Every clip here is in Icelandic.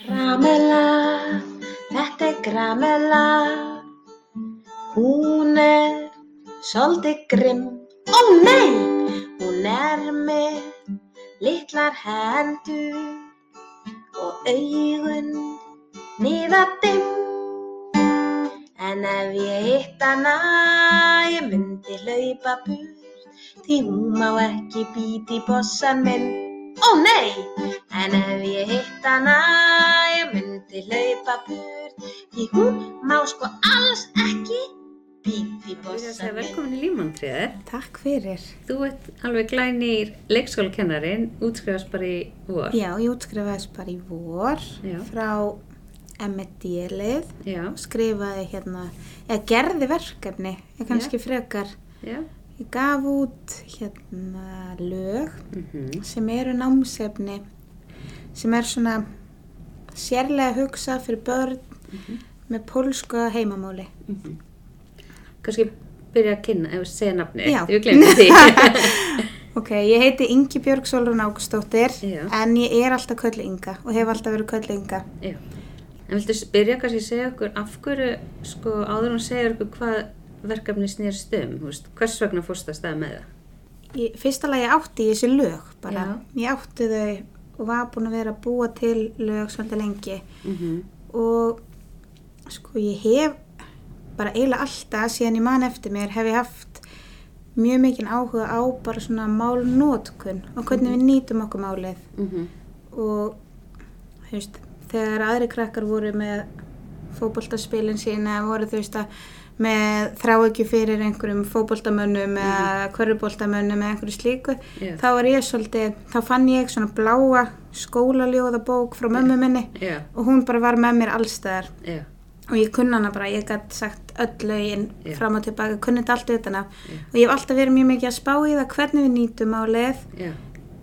Gramela, þetta er Gramela, hún er svolítið grimm. Ó nei, hún er með litlar hendur og augun niðadimm. En ef ég hitt hana, ég myndi hlaupa burt, því hún má ekki býti bossan minn. Nei, en ef ég hitt hana, ég myndi hlaupa burt, því hún má sko alls ekki segja minn. velkomin í Límantriðar. Takk fyrir. Þú ert alveg glænýr leikskólakennarin, útskrifast bara í vor. Já, ég útskrifaðist bara í vor Já. frá Já, og skrifaði hérna, eða gerði verkefni, ég kannski frekar. já. Ég gaf út hérna lög mhm, sem eru námsefni sem er svona sérlega hugsað fyrir börn með pólsku heimamáli. mhm. Kannski byrja að kynna, ef við segja nafni. Já. Ég glemdi því. Ok, ég heiti Ingi Björg Solrún Águstóttir en ég er alltaf köllu Inga og hef alltaf verið köllu Inga. Já. En viltu byrja kannski að segja okkur af hverju, sko, áður hún segja okkur hvað verkefni snýrst um, veist, hvers vegna fórst að staða með það? Í fyrsta lagi átti ég þessi lög bara. Já. Ég átti þau og var búin að vera að búa til lög svolítið lengi Mm og sko ég hef bara eiginlega alltaf síðan ég man eftir mér hef ég haft mjög mikinn áhuga á bara svona málnótkun og hvernig við nýtum okkur málið mhm, og þú veist, þegar aðri krakkar voru með fótboltaspilin sína voru þú veist að með þrá ekki fyrir einhverjum fótboltamönnum eða körfuboltamönnum eða einhverju slíku Já. þá var ég svolítið, þá fann ég svona bláa skólaljóðabók frá mömmu minni Já, og hún bara var með mér allstæðar já, og ég kunna hana bara, ég gæti sagt öll lögin fram og tilbaka, kunni þetta allt utan Já. og ég hef alltaf verið mjög mikið að spá í það hvernig við nýtum álið já,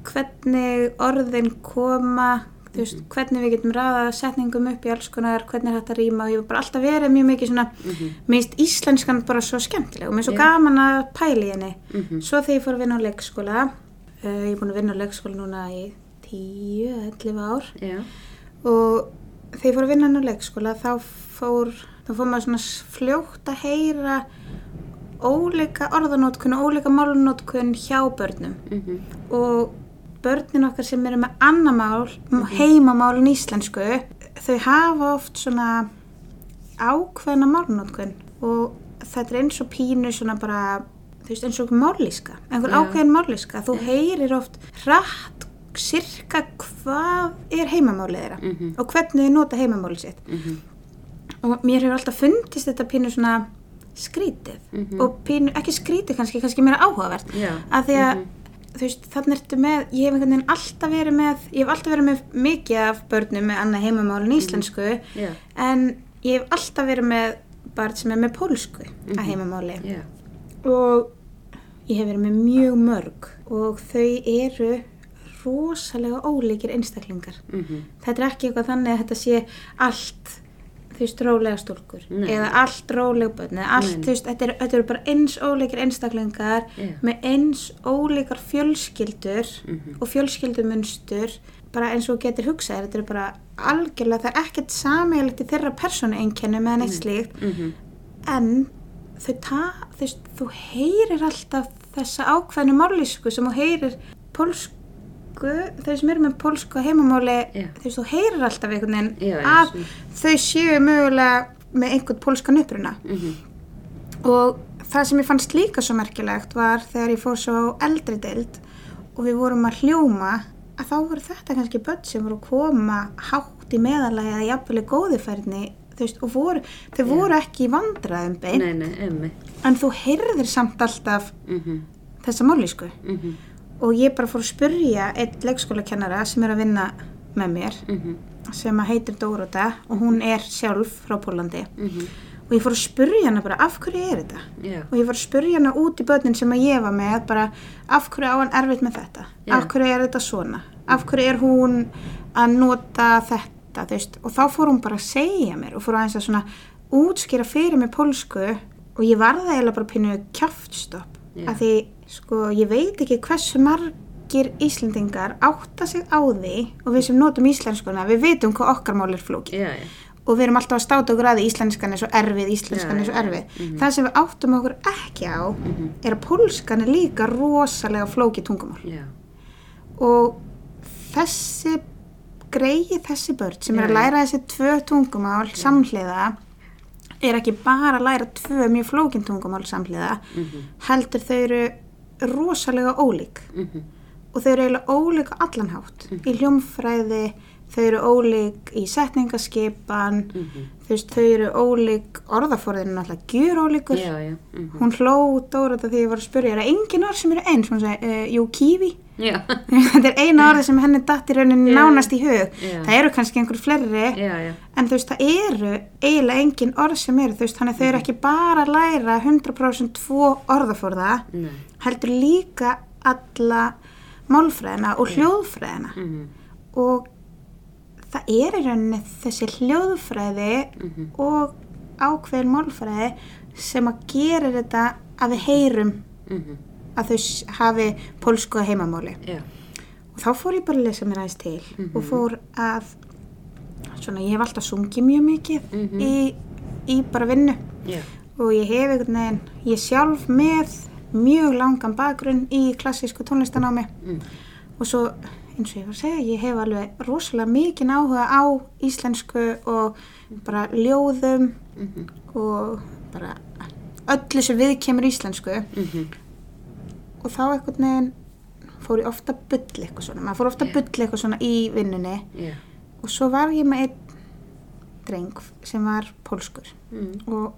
hvernig orðin koma þú veist, hvernig við getum ræðað setningum upp í alls konar, hvernig er þetta rýma og ég hef bara alltaf verið mjög mikið svona mhm, minnst íslenskan bara svo skemmtileg og mér er svo Já. gaman að pæla í henni. Mhm, svo þegar ég fór að vinna á leikskóla uh, ég er búin að vinna á leikskóla núna í 10-11 ár. Já, og þegar ég fór að vinna á leikskóla þá fór, þá fór maður svona fljótt að heyra ólíka orðanótkun og ólíka málunótkun hjá börnum. Mhm, og börnin okkar sem eru með annamál, heimamálun íslensku, þau hafa oft svona ákveðna málunótkun og þetta er eins og pínu svona bara, þú veist, eins og mállíska, einhver Já. ákveðin mállíska, þú heyrir oft hratt sirka hvað er heimamálið þeirra Mhm. og hvernig þau nota heimamálið sitt. Mhm, og mér hefur alltaf fundist þetta pínu svona skrítið Mhm. og pínu, ekki skrítið kannski, kannski meira áhugavert. Já, að því að mhm, þú veist, þannig ertu með ég hef einhvern veginn alltaf verið með ég hef alltaf verið með mikið af börnum með annað heimamálin íslensku já, en ég hef alltaf verið með barn sem er með pólsku Mhm. að heimamáli. Já, og ég hef verið með mjög mörg og þau eru rosalega ólíkir einstaklingar. Mhm, þetta er ekki eitthvað þannig að þetta sé allt þú veist, rólega stúlkur Nei. eða allt rólega börn eða allt, Nei. þú veist, þetta eru er er bara eins ólíkir einstaklingar Já. með eins ólíkar fjölskyldur mhm, og fjölskyldumunstur bara eins og getur hugsað þetta er bara algjörlega, það er ekkert sameiglegt í þeirra persónu einkennum eða neitt slíkt mhm, en þau ta, þú veist, þú heyrir alltaf þessa ákveðnu mállísku sem þú heyrir pólsku þau sem eru með pólsku heimamáli Já. þú veist, þú heyrir alltaf einhvern veginn já, að svona. þau séu mögulega með einhvern pólskan uppruna. Mhm, og það sem ég fannst líka svo merkilegt var þegar ég fór svo eldri deild og við vorum að hljóma að þá voru þetta kannski börn sem voru að koma hátt í meðalagi eða góðufærni þú veist, og voru, þau voru ekki í vandræðum beint. Nei, nei, en þú heyrðir samt alltaf mhm, þessa mállísku mhm, og ég bara fór að spurja einn leikskólakennara sem er að vinna með mér mhm, sem að heitir Dóróta og hún er sjálf frá Pólandi mhm, og ég fór að spurja hana bara af hverju er þetta? Já, og ég fór að spurja hana út í börnin sem að ég var með bara af hverju á hann erfitt með þetta? Já. af hverju er þetta svona? Af hverju er hún að nota þetta? Veist, og þá fór hún bara að segja mér og fór aðeins að svona útskýra fyrir mig pólsku og ég varða eiginlega bara pínu kjaftstopp Já. af því sko ég veit ekki hversu marg margir Íslendingar átta sig á því og við sem notum íslenskuna, við vitum hvað okkar mál er flóki Já, já. og við erum alltaf að státa okkur að íslenskan er svo erfið, íslenskan er svo erfið. Mhm. Það sem við áttum okkur ekki á er að pólskan er líka rosalega flóki tungumál og þessi greið þessi börn sem er að læra þessi tvö tungumál samhliða er ekki bara að læra tvö mjög flókin tungumál samhliða Mhm. heldur þau eru rosalega ólík Mhm. og þau eru eiginlega ólík á allan hátt í hljómfræði, þau eru ólík í setningaskipan Mhm. þú veist, þau eru ólík orðaforðinu náttúrulega gjur ólíkur Já, já. Mhm. hún hló Dóra því ég var að spyrja er það engin orð sem eru eins, hún segi, uh, jú, kífi. þetta er eina orði sem henni datt í rauninni Já. nánast í hug Já. það eru kannski einhver fleiri Já, já. en þú veist, það eru eiginlega engin orð sem eru, þú veist, þannig að þau eru ekki bara að læra 100% tvo orðaforða Nei. heldur líka alla málfræðina og hljóðfræðina Mhm. og það er í rauninni þessi hljóðfræði Mhm. og ákveðin málfræði sem að gera þetta að við heyrum Mhm. Að þau hafi pólsku að heimamáli Já. og þá fór ég bara að lesa mér aðeins til Mhm. og fór að svona ég hef alltaf sungið mjög mikið Mhm. í, í bara vinnu Já. og ég hef einhvern veginn ég sjálf með mjög langan bakgrunn í klassísku tónlistanámi Mm. og svo eins og ég var að segja ég hef alveg rosalega mikið áhuga á íslensku og bara ljóðum Mhm. og bara öllu sem við kemur íslensku Mhm. Og þá einhvern veginn fór ég ofta að bulla eitthvað svona maður fór ofta að Já. bulla eitthvað svona í vinnunni Já. og svo var ég með einn dreng sem var pólskur Mm. og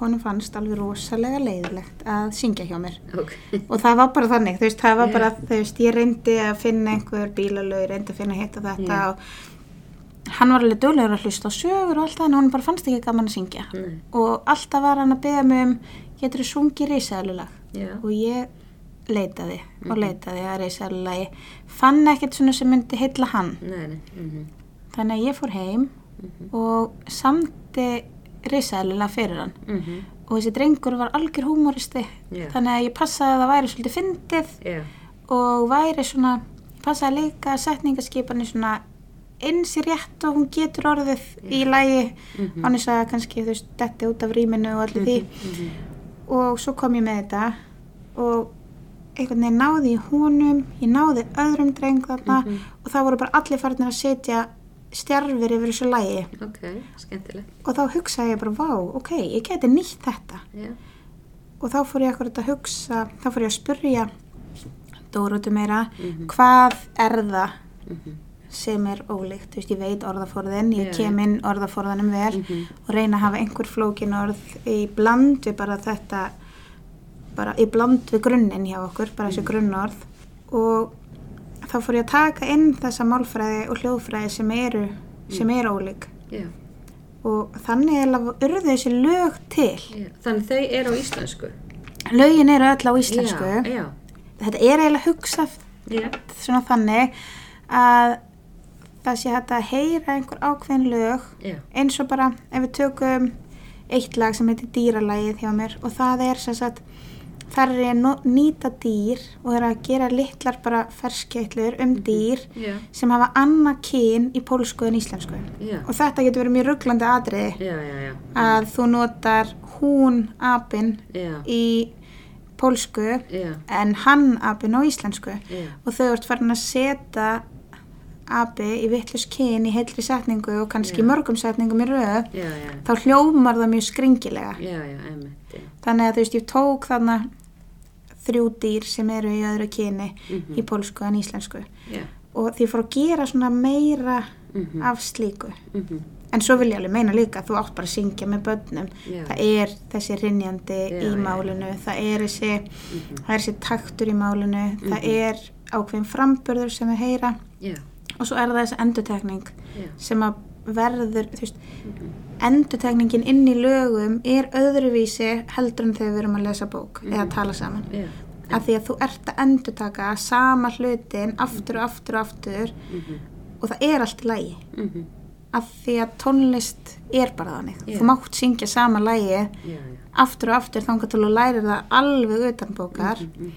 honum fannst alveg rosalega leiðilegt að syngja hjá mér Ok. og það var bara þannig, þú veist, það var Já. bara þú veist, ég reyndi að finna einhver bílalög reyndi að finna hitt og þetta og hann var alveg duglegur að hlusta á sögur og allt það en hann bara fannst ekki gaman að syngja Nei. og alltaf var hann að beða mig um getur þú sungið risaðlulag Já. og ég leitaði og Mhm. leitaði að risaðlulagi fann ekkert svona sem myndi heilla hann Nei, nei. Mhm. þannig að ég fór heim Mhm. og samti risaðlulag fyrir hann Mhm. og þessi drengur var algjör húmoristi Já. þannig að ég passaði að það væri svolítið fyndið Já. og væri svona passaði líka að setningaskipan er svona eins í rétt og hún getur orðið í lægi Mhm. annars að kannski þú veist detti út af rýminu og allir því og svo kom ég með þetta og einhvern veginn náði ég honum ég náði öðrum dreng þarna Mhm. og það voru bara allir farinir að setja stjarfir yfir þessu lægi Ok, skemmtilegt. og þá hugsaði ég bara, vá, ok, ég geti nýtt þetta Já. og þá fór ég akkurat að hugsa þá fór ég að spurja Dóróti meira, Mhm. hvað er það Mhm. sem er ólíkt, þú veist, ég veit orðaforðin ég Já, kem inn orðaforðanum vel Mhm. og reyna að hafa einhver flókin orð í bland við bara þetta bara í bland við grunninn hjá okkur, bara þessi grunnorð og þá fór ég að taka inn þessa málfræði og hljóðfræði sem eru sem eru ólík Já. og þannig er urðu þessi lög til Já. Þannig þau eru á íslensku. lögin eru öll á íslensku. Já. þetta er eiginlega hugsað svona þannig að það sé hægt að heyra einhver ákveðin lög eins og bara ef við tökum eitt lag sem heitir dýralægið hjá mér og það er sem sagt þar er ég að nýta dýr og er að gera litlar bara ferskeitlur um dýr Já. sem hafa annað kyn í pólsku en íslensku. Já. og þetta getur verið mjög rugglandi atriði. Já. að þú notar hún apinn í pólsku en hann apinn á íslensku. Og þau ert farin að setja api í vittlust kyn í heilri setningu og kannski Já. mörgum setningum í röð Já, já. þá hljómar það mjög skringilega. Já. þannig að þú veist ég tók þarna þrjú dýr sem eru í öðru kyni Mhm. í pólsku en íslensku og því fór að gera svona meira Mhm. af slíku Mhm. en svo vil ég alveg meina líka að þú átt bara að syngja með börnum það er þessi rinjandi í málinu það er þessi, Mhm. það er þessi taktur í málinu það Mhm. er ákveðin framburður sem við heyra. Og svo er það þessi endutekning Já. sem að verður veist, Mhm. endutekningin inn í lögum er öðruvísi heldur en þegar við erum að lesa bók eða tala saman Já. af því að þú ert að endutaka sama hlutin aftur og aftur og aftur Mhm. og það er allt í lægi Mhm. af því að tónlist er bara þannig Já. þú mátt syngja sama lægi aftur og aftur þangar til að læra það alveg utan bókar Mhm.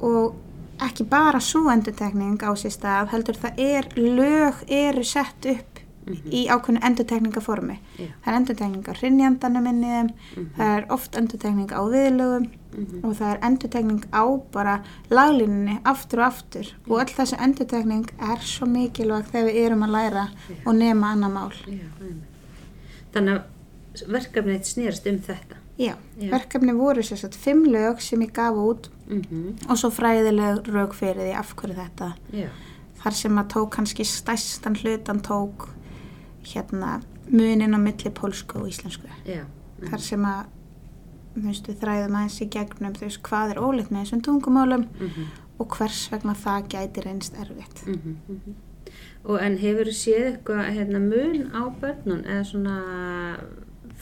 og ekki bara svo endurtekning á sér stað heldur það er, lög eru sett upp í ákveðnu endurtekningaformi Já. það er endurtekning á hrinnjandanum inni í þeim það er oft endurtekning á viðlögum og það er endurtekning á bara laglínunni aftur og aftur. Og öll þessi endurtekning er svo mikilvæg þegar við erum að læra og nema annað mál. Þannig að verkefnið snýrst um þetta. Já, Já. verkefni voru sér satt fimm lög sem ég gaf út Mm og svo fræðileg rauk fyrir því af hverju þetta. Já, þar sem að tók kannski stærstan hlutan tók hérna munin á milli pólsku og íslensku. Já, þar sem að við þræðum aðeins í gegnum þú veist, hvað er ólíkt með þessum tungumálum mm og hvers vegna það gæti reynst erfitt. -hmm. Og en hefur þú séð eitthvað hérna, mun á börnun eða svona,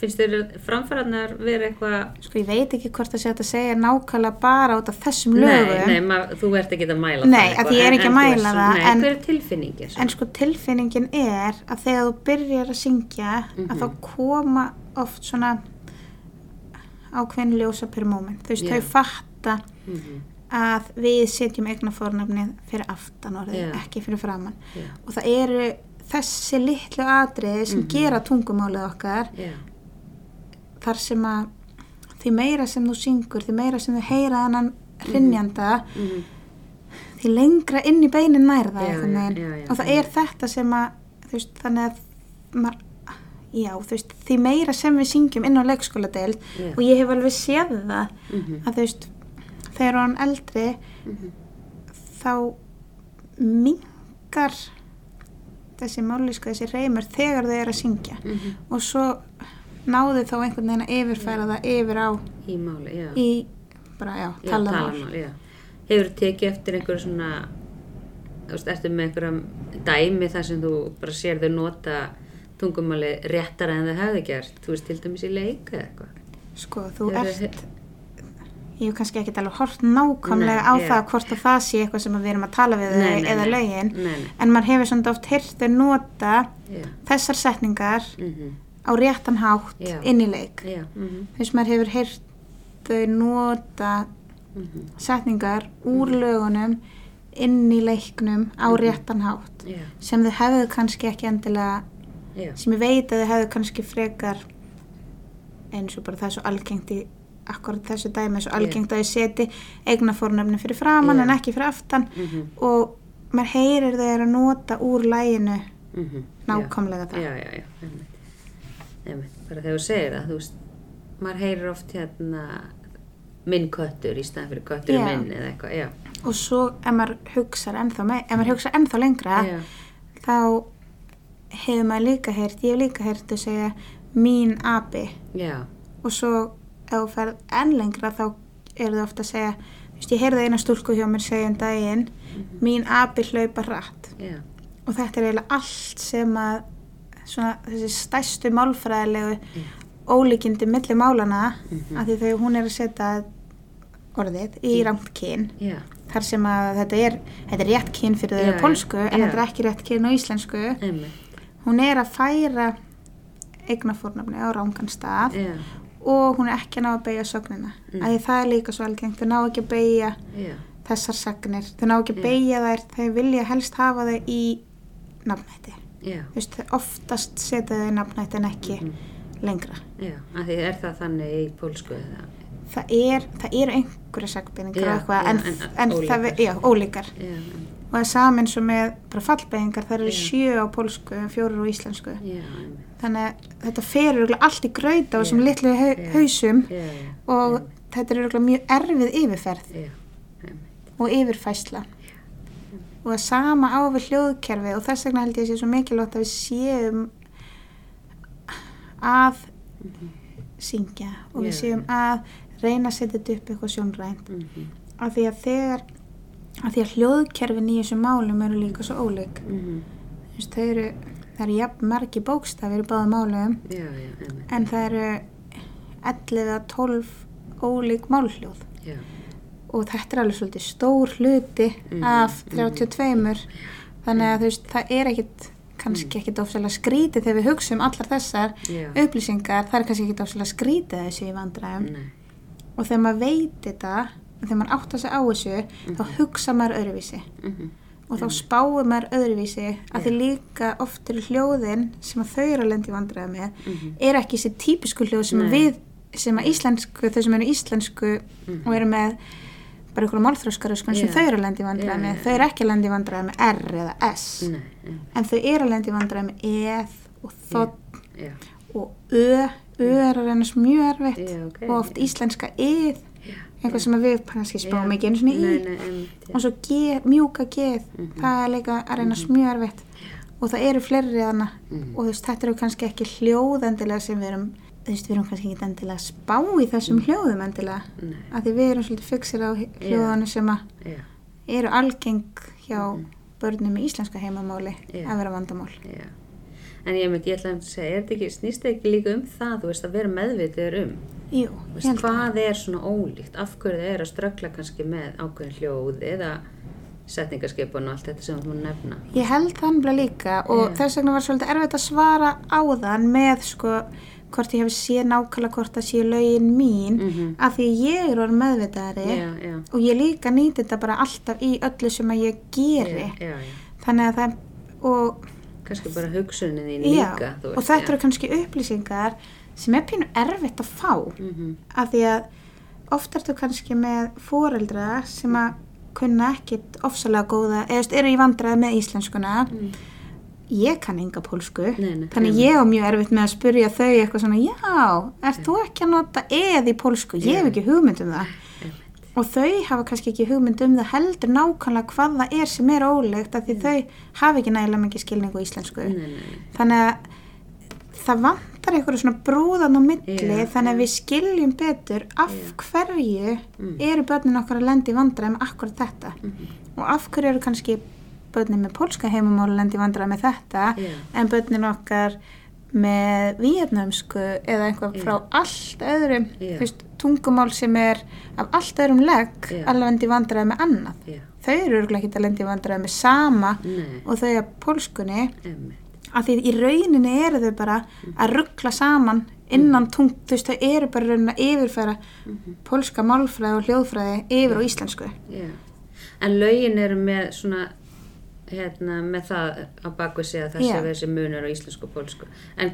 finnst þér framfæraðnar vera eitthvað sko ég veit ekki hvort það sé að segja nákvæmlega bara út af þessum Nei, lögum nei, mað, þú ert ekki að mæla Nei, það því ég er ekki að en þú mæla það, Nei, en- hver er tilfinningin? En sko tilfinningin er að þegar þú byrjar að syngja að þá koma oft svona ákveðin ljósa per moment. Þú veist, Já. þau fatta mm -hmm. að við setjum eignafornafnið fyrir aftan orðið, Já. ekki fyrir framann. Já, Og það eru þessi litlu atriði sem Mhm. gera tungumálið okkar þar sem að því meira sem þú syngur, því meira sem þú heyra þannan hrinnjanda, mm -hmm. því lengra inn í beinin nær það Já, einhvern já, veginn. já, já, og það er þetta sem að veist, þannig að maður, já, þú veist, því meira sem við syngjum inn á leikskóladeild Já. og ég hef alveg séð það Mhm. að þú veist, þegar hann eldri Mhm. þá mingar þessi mállíska, þessi reymur þegar þau eru að syngja Mhm. og svo náðu þá einhvern veginn að yfirfæra það yfir á Í máli, já. í bara, já, Já, talað mál talamál, já. Hefur tekið eftir einhverju svona, þú veist, ertu með einhverjum dæmi þar sem þú bara sér þau nota tungumáli réttara en þau hefði gert, þú veist, til dæmis í leik eða eitthvað. sko, þú Hefurðu ert ég hef kannski ekkert alveg hort nákvæmlega á já. það hvort að það sé eitthvað sem við erum að tala við Nei, nei, eða nei. lögin en maður hefur svona oft heyrt þau nota já. þessar setningar Mm á réttan hátt Já. inn í leik. Já, mhm, þú veist maður hefur heyrt þau nota mhm, setningar úr lögunum inn í leiknum á Mhm. réttan hátt já, sem þau hefðu kannski ekki endilega já, sem ég veit að þau hefðu kannski frekar eins og bara það er svo algengt í akkurat þessu dæmi er svo algengt að þau seti eignafórnöfni fyrir framann en ekki fyrir aftan mhm, og maður heyrir þau að nota úr læginu mhm, nákvæmlega Já, það Einmitt, bara þegar þú segir það, þú veist, maður heyrir oft hérna minn köttur í staðan fyrir köttur Já. minn eða eitthvað, já. og svo ef maður hugsar ennþá, hugsar ennþá lengra Já, þá hefur maður líka heyrt, ég hef líka heyrt þau segja mín api. Já, og svo ef þú ferð enn lengra þá eru þau ofta að segja þú veist, ég heyrði eina stúlku hjá mér segja um daginn mín api hlaupa hratt. Já, og þetta er eiginlega allt sem að svona þessi stærstu málfræðilegu Já. ólíkindi milli málana Mhm. af því þegar hún er að setja orðið í Mm. ramt kyn já, þar sem að þetta er, þetta er rétt kyn fyrir þau Já, á pólsku já. en þetta er ekki rétt kyn á íslensku hún er að færa eignafórnafni á rángan stað og hún er ekki að ná að beigja sögnina Mm. mm. að það er líka svo algengt þau ná ekki að beigja þessar sagnir þau ná ekki að beigja þær þau vilja helst hafa þau í nafnætti þau oftast setja þau í nafnætti en ekki Mhm. lengra. Já, af því er það þannig í pólsku eða, það er, það eru einhverja sagnbeiningar Já, og eitthvað já, en, en en, ólíkar. það, já, ólíkar. Og það er saman svo með bara fallbeiningar það eru sjö á pólsku, fjórar á íslensku. Þannig að þetta fer örugglega allt í á þessum Já. litlu hausum og þetta er mjög erfið yfirferð og yfirfæsla og það sama á við hljóðkerfi og þess vegna held ég að sé svo mikilvægt að við séum að syngja og við Já. séum að reyna að setja þetta upp eitthvað sjónrænt. Mhm, af því að þegar af því að hljóðkerfin í þessum málum eru líka svo mhm, Þú veist, þau eru, það eru jafn margi bókstafir í báðum málum já, einmitt, en það eru 11 að 12 ólík málhljóð og þetta er alveg svolítið stór hluti Mhm, af mhm. 32 þannig að þú veist, það er ekkit kannski ekkit ofsalega skrítið þegar við hugsa um allar þessar já, upplýsingar. Það er kannski ekkit ofsalega skrítið að þessu í vandræðum. Nei, og þegar maður veit þetta þegar maður átta sig á þessu þá hugsa maður öðruvísi. Mhm. og þá spáir maður öðruvísi að því líka oft eru hljóðin sem að þau eru að lendi vandræða með Mhm. er ekki þessi típisku hljóð sem að Nei. við sem að íslensku, þau sem eru íslensku og eru með bara ykkur málþróskar sem Já. þau eru að lendi vandræða Já, með þau eru ekki að lendi vandræða með R eða S. Nei, en þau eru að lendi vandræða með eð og þótt og ö, ö er að reynast mjög erfitt Já, ok. og oft íslenska já. eitthvað sem að við kannski spáum ekki einu svona í. Nei, nei, og svo ge, mjúka geð Mhm. það er líka að reynast mjög erfitt. Og það eru fleiri þarna. Mhm. og þú veist, þetta eru kannski ekki hljóð endilega sem við erum þú veist, við erum kannski ekki endilega að spá í þessum hljóðum endilega Nei, að því við erum svolítið fixir á hljóðanu sem að já, eru algeng hjá börnum með íslenska heimamáli Já. að vera vandamál. En ég ég ætla að segja, ekki, snýst þetta ekki líka um það, þú veist, að vera meðvitiður um, Jú, veist, hvað er svona ólíkt, af hverju þið er að ströggla kannski með ákveðin hljóð eða setningarskipun og allt þetta sem þú nefna. Ég held það nefnilega líka og þess vegna var svolítið erfitt að svara á þann með sko hvort ég hef séð nákvæmlega hvort það séu lögin mín Mhm. af því ég er orðin meðvitaðari Já, já, og ég líka nýti þetta bara alltaf í öllu sem að ég geri já. þannig að það og, Kannski bara hugsunin þín líka, veist. og þetta eru kannski upplýsingar sem er pínu erfitt að fá Mm -hmm. af því að oft ertu kannski með foreldra sem að kunna ekkit ofsalega góða, eða eru í vandræði með íslenskuna ég kann enga pólsku Nei, nei, þannig nei. ég á mjög erfitt með að spurja þau eitthvað svona, já, ert þú ekki að nota eð í pólsku, ég hef ekki hugmynd um það. Og þau hafa kannski ekki hugmynd um það heldur nákvæmlega hvað það er sem er ólegt af því þau hafa ekki nægilega mikið skilningu í íslensku. Þannig að það vantar einhverju svona brúðan á milli þannig að við skiljum betur af hverju eru börnin okkar að lendi vandræði með akkurat þetta. Mhm. og af hverju eru kannski börnin með pólska heimamáli lendi vandræði með þetta Já. en börnin okkar með vietnamsku eða einhvað Já. frá allt öðrum þú veist, tungumál sem er af allt öðrum legg lendi vandræði með annað. Þau eru örgulega ekki að lendi vandræði með sama nei, og þau að pólskunni. Að því í rauninni eru þau bara að ruggla saman innan tung, þú veist, þau eru bara raunin að yfirfæra pólska málfræði og hljóðfræði yfir á íslensku. Já, en lögin eru með svona, hérna, með það á bakvið sig að þessi Já. þessi munur á íslensku og pólsku. En,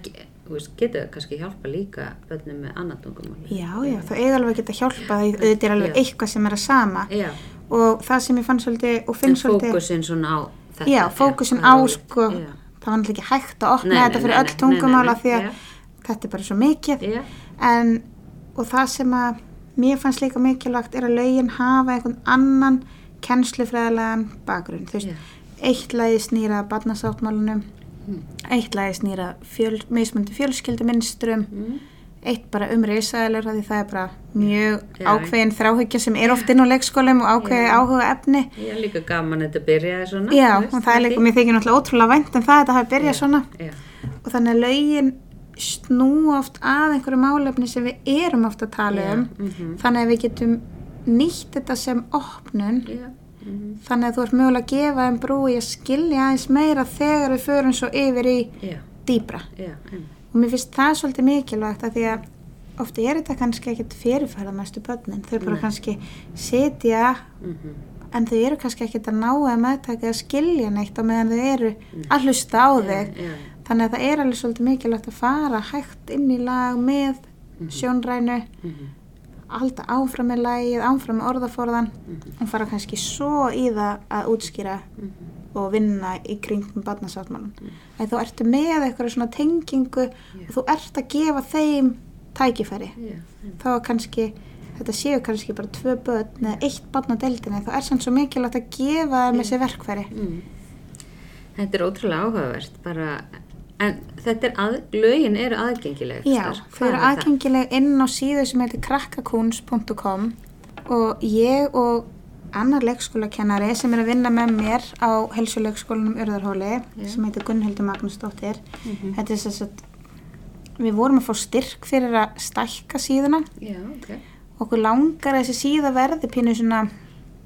getur það kannski hjálpa líka börnum með annað tungumál? Já, já, þau eiga alveg að geta hjálpa því auðvitað er alveg Já. eitthvað sem er að sama Já, og það sem ég fann svolítið og finn svolítið, fókusin svona á þetta. já, fókusin á sko, það var náttúrulega ekki hægt að opna Nei, þetta nei, fyrir nei, öll tungumála því að þetta er bara svo mikið en, og það sem að mér fannst líka mikilvægt er að lögin hafa einhvern annan kennslufræðilegan bakgrunn, þú veist. Eitt lagi snýra barnasáttmálunum, Mm. eitt lagi snýra fjöl, mismundi fjölskylduminstrum, Mm. eitt bara um risaðalur, því það er bara mjög Já. ákveðin þráhyggja sem er oft inn á leikskólum og ákveði Já. áhuga efni. Ég er líka gaman að þetta byrjaði svona. Já, veist, og það er líka, mér þykir náttúrulega ótrúlega vænt en það að þetta hafi byrjað svona og þannig að lögin snúa oft að einhverju málefni sem við erum oft að tala um mhm. þannig að við getum nýtt þetta sem opnun mhm, þannig að þú ert mögulega að gefa um brú í að skilja aðeins meira þegar við förum svo yfir í já, dýbra einmitt. og mér finnst það svolítið mikilvægt að því að ofta er þetta kannski ekkert fyrirfæra mestu börnin, þau bara Nei. kannski sitja Mhm. en þau eru kannski ekkert að ná að meðtaka eða skilja neitt á meðan þau eru að hlusta á þig. Já, já, þannig að það er alveg svolítið mikilvægt að fara hægt inn í lag með sjónrænu mhm, halda áfram með lagið, áfram með orðaforðan mhm, og fara kannski svo í það að útskýra mhm. og vinna í kringum barnasáttmálum. Mm. Þú ertu með eitthvað svona tengingu og þú ert að gefa þeim tækifæri. Einmitt. Þá kannski, þetta séu kannski bara tvö börn eða eitt barn á deildinni, þá er sann svo mikilvægt að gefa þeim þessi verkfæri. Mm. Þetta er ótrúlega áhugavert bara, en þetta er að, lögin eru aðgengileg Já, þau eru aðgengileg inn á síðu sem heitir krakkakuns.com og ég og annar leikskólakennari sem er að vinna með mér á helsuleikskólanum Urðarhóli Já. sem heitir Gunnhildur Magnúsdóttir. Mhm. Þetta er þess að við vorum að fá styrk fyrir að stækka síðuna. Já, ok. Okkur langar þessi síða verði pínu svona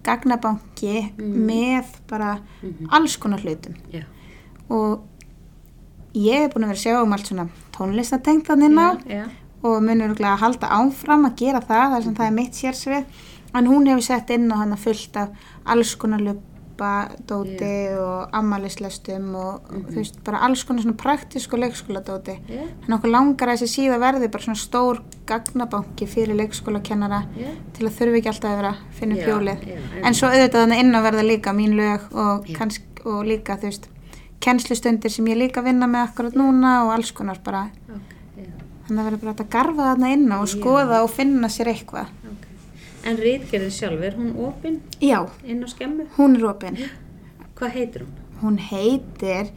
gagnabanki Mhm. með bara Mhm. alls konar hlutum. Já, Og ég er búin að vera að sjá um allt svona á já, já. og mun örgulega að halda áfram að gera það þar sem það er mitt sérsvið. En hún hefur sett inn á hana fullt af alls konar lupa dóti og ammælislestum og þú veist, bara alls konar svona praktísku leikskóla dóti Já, Þannig okkur langar að þessi síða verði bara svona stór gagnabanki fyrir leikskólakennara til að þurfi ekki alltaf að vera að finna einmitt. En svo auðvitað þannig inn á verða líka mín lög og, Já. kannsk, og líka þú veist kennslustundir sem ég líka vinna með akkurat núna og alls konar bara. Ok, já, Þannig að verða bara að garfa þarna inn og skoða og finna sér eitthvað. ok. En rítgerðin sjálf, er hún opinn Já, hún er opinn. Hvað heitir hún? Hún heitir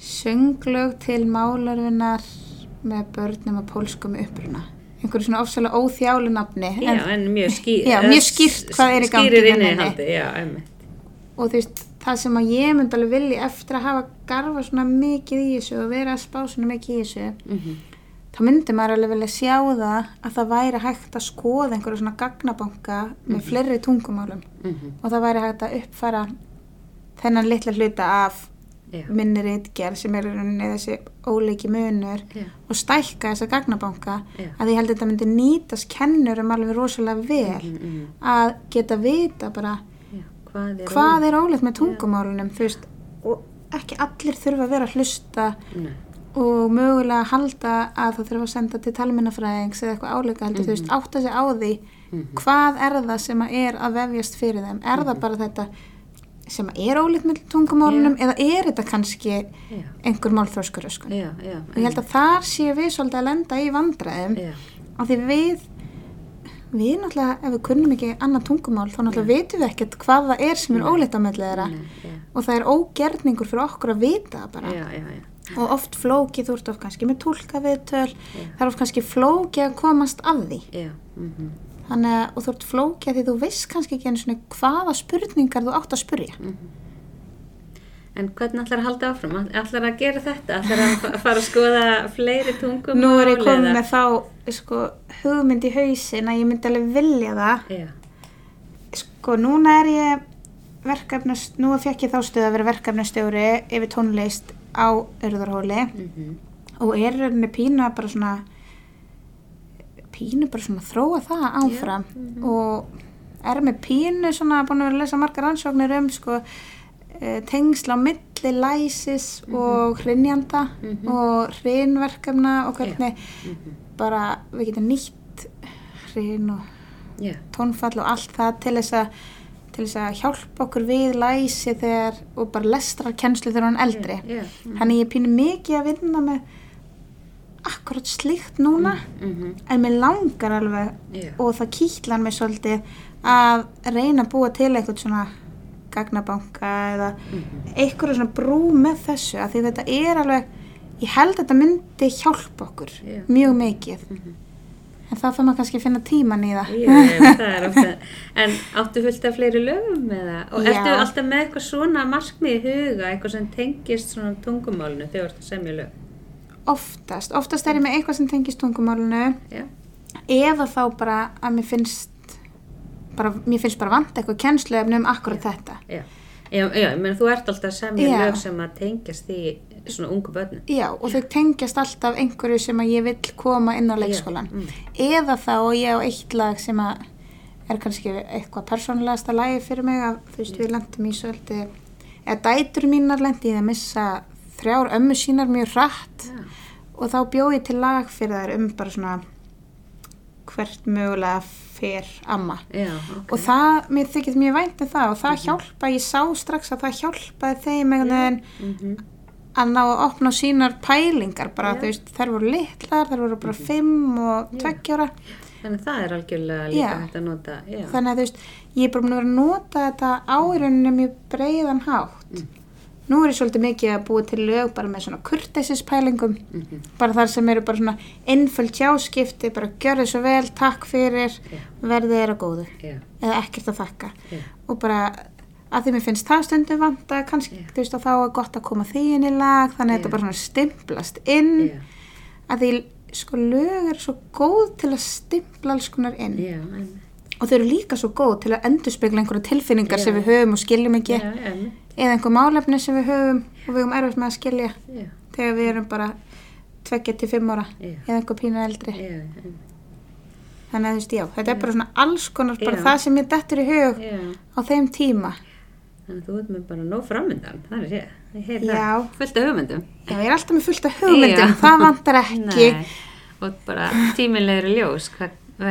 Sönglög til málarvinar með börnum og pólskum uppruna. Einhverju svona ofsalega óþjálu nafni. Já, en Já, mjög skýrt hvað er í gangi henni. og þú veist, það sem að ég myndi alveg vilja eftir að hafa garfa svona mikið í þessu og vera að spá svona mikið í þessu mm þá myndi maður alveg vilja sjá það að það væri hægt að skoða einhverju svona gagnabanka með fleiri tungumálum -hmm. og það væri hægt að uppfara þennan litla hluta af Já, minni reitgerð sem er þessi óleiki munur já, og stækka þessa gagnabanka Já. að ég held að þetta myndi nýtast kennurum alveg rosalega vel mm -hmm. að geta vita bara. Hvað er hvað er ólegt með tungumálunum veist, og ekki allir þurfa að vera að hlusta Nei, og mögulega halda að það þurfa að senda til talmennafræðings eða eitthvað áleika heldur, þú veist, átta sig á því Mhm. hvað er það sem að er að vefjast fyrir þeim, er það bara þetta sem er ólegt með tungumálunum eða er þetta kannski já, einhver málþróskuröskun já, já og ég held að þar séu við svolítið að lenda í vandræðum af því við við náttúrulega, ef við kunnum ekki annað tungumál, þá náttúrulega vitum við ekkert hvað það er sem er ólegt á mellið þeirra. Nei, já, og það er ógerningur fyrir okkur að vita það bara. Já, já, já. Og oft flókið, þú ert oft kannski með tólkaviðtöl það er oft kannski flókið að komast af því. Já, mhm. Þannig að, og þú ert flókið að því þú veist kannski ekki einu svona hvaða spurningar þú átt að spurja En hvernig ætlar að halda áfram? Ætlar að gera þetta? Ætlar að fa- fara að skoða fleiri tungum? nú er ég komið með þá sko, hugmynd í hausin að ég myndi alveg vilja það Já, sko, núna er ég verkefnast, nú fekk ég þá stöð að vera verkefnastjóri yfir tónlist á Örðarhóli mhm, og er pínu að bara svona pínu bara svona þróa það áfram og er með pínu svona búin að vera að lesa margar ansóknir um sko tengsla á milli læsis og hrinjanda og hrinverkefna og hvernig bara við getum nýtt hrin og já, tónfall og allt það til þess að til þess að hjálpa okkur við læsi þegar og bara lestrarkennslu þegar hann eldri. Já, Þannig ég er pínu mikið að vinna með akkurat slíkt núna mhm, en mér langar alveg og það kýtlar mig svolítið að reyna að búa til eitthvað svona gagnabanka eða mhm, eitthvað svona brú með þessu að því þetta er alveg ég held að þetta myndi hjálpa okkur Já. mjög mikið mhm. en það þarf maður kannski að finna tíman í það Já, það er ofta En áttu fullt af fleiri lögum með það? Og Já. ertu alltaf með eitthvað svona markmið í huga, eitthvað sem tengist svona tungumálinu þegar þú ert að semja lög? oftast, oftast er ég með eitthvað sem tengist tungumálunu Já, eða þá bara að mér finnst bara, mér finnst bara vant eitthvað kennsluefni um akkurat þetta. Já. Já, já, ég meina þú ert alltaf semja Já. lög sem að tengjast því svona ungu börnum Já, og þau tengjast alltaf einhverju sem að ég vill koma inn á leikskólan. Já, mm. Eða þá ég á eitt lag sem að er kannski eitthvað persónulegasta lagi fyrir mig að þú veist við lendum í svolítið, eða dætur mínar lendi í það að missa þrjár ömmu sínar mjög Já, og þá bjóð ég til lag fyrir þær um bara svona hvert mögulega fer amma. já, ok. Og það, mér þykir mjög vænt um það og það hjálpa, ég sá strax að það hjálpaði þeim einhvern veginn Mhm, að ná að opna sínar pælingar bara, Já. þú veist, þær voru litlar, þær voru bara fimm og tveggjára Þannig að það er algjörlega líka hægt að nota Já, þannig að þú veist, ég er bara að nota þetta á í rauninni mjög breiðan hátt. Mm. Nú er ég svolítið mikið að búa til lög bara með svona kurteisispælingum. Mhm, bara þar sem eru bara svona einföld tjáskipti, bara gjörðu svo vel takk fyrir, Já. verðið er að góðu. Já, eða ekkert að þakka. Já, og bara að því mér finnst það stundum vanta kannski, þú veist, og þá er gott að koma því inn í lag, þannig að þetta bara svona stimplast inn. Að því sko lög eru svo góð til að stimpla alls konar inn. Og þau eru líka svo góð til að endurspegla einhverja tilfinningar Já. sem við höfum og skiljum ekki. Eða einhver málefni sem við höfum og við höfum erfitt með að skilja já, þegar við erum bara tveggja til fimm ára Já. eða einhver pínu eldri einmitt. þannig að þú veist, já, þetta er bara svona alls konar bara það sem ég dettur í hug á þeim tíma Þannig að þú ert með bara nóg framöndan, það er sé. Ég heyr Já. það. Fullt af hugmyndum. já, ég er alltaf með fullt af hugmyndum, það vantar ekki Nei. Og bara tíminlegri ljós,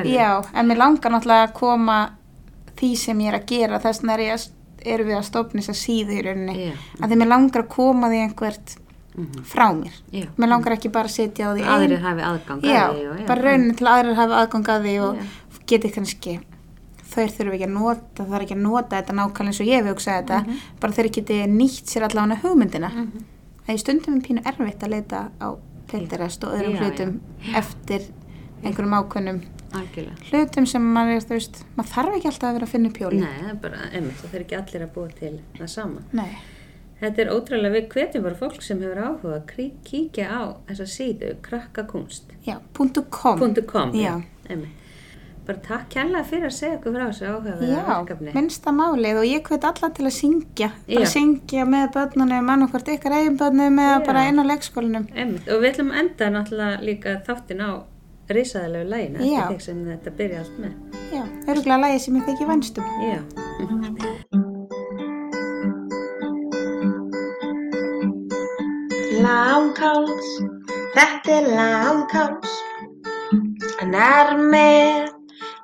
já, en mér langar náttúrulega að koma því sem ég er að gera þess vegna er ég að, erum við að stofna þess að síðu í rauninni Já. að því mér langar að koma því einhvert Mhm. frá mér Já. mér langar ekki bara að sitja á því Aðrir hafi aðgang já, að því. og- bara raunin til að aðrir hafa aðgang að því og Já. geti kannski þau þurfum ekki að nota, það er ekki að nota þetta nákvæmlega eins og ég hef hugsað þetta Mhm. bara þeir geti nýtt sér allavega hugmyndina það er stundum er pínu erfitt að leita á Pinterest og öðrum Já, hlutum eftir einhverjum ákveðnum Algjörlega. hlutum sem maður er, veist, maður þarf ekki alltaf að vera að finna upp hjólið. Nei, það er bara, einmitt, það er ekki allir að búa til það sama. Nei. Þetta er ótrúlega, við hvetjum bara fólk sem hefur áhuga að krí- kíkja á þessa síðu, krakkakunst. Já, punktu .com. Já. einmitt. Bara takk kærlega fyrir að segja okkur frá þessu áhugaverða Já, verkefni. minnsta málið og ég hvet alla til að syngja. Bara Já. syngja með börnunum, annarkvort ykkar eigin börnum eða Já. bara inn á leikskólinum. Einmitt, og við ætlum að enda náttúrulega líka þáttin á risaðalegu læginu Já. eftir því sem þetta byrja allt með. Já, örgulega lagið sem ég þykir vænstum. Já. Langháls, þetta er langháls Hann er með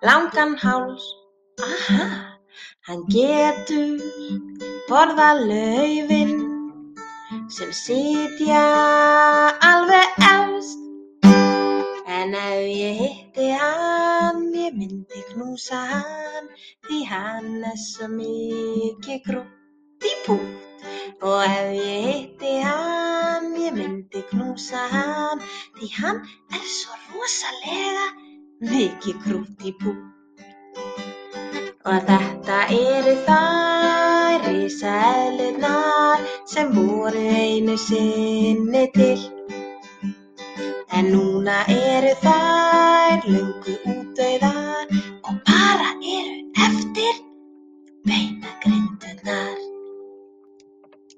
langan háls Aha, hann getur borða laufin sem sitja alveg En ef ég hitti hann, ég myndi knúsa hann því hann er svo mikið krútt í pútt Og ef ég hitti hann, ég myndi knúsa hann Því hann er svo rosalega mikið krútt í pú Og þetta eru þær risaeðlurnar sem voru einu sinni til En núna eru þær löngu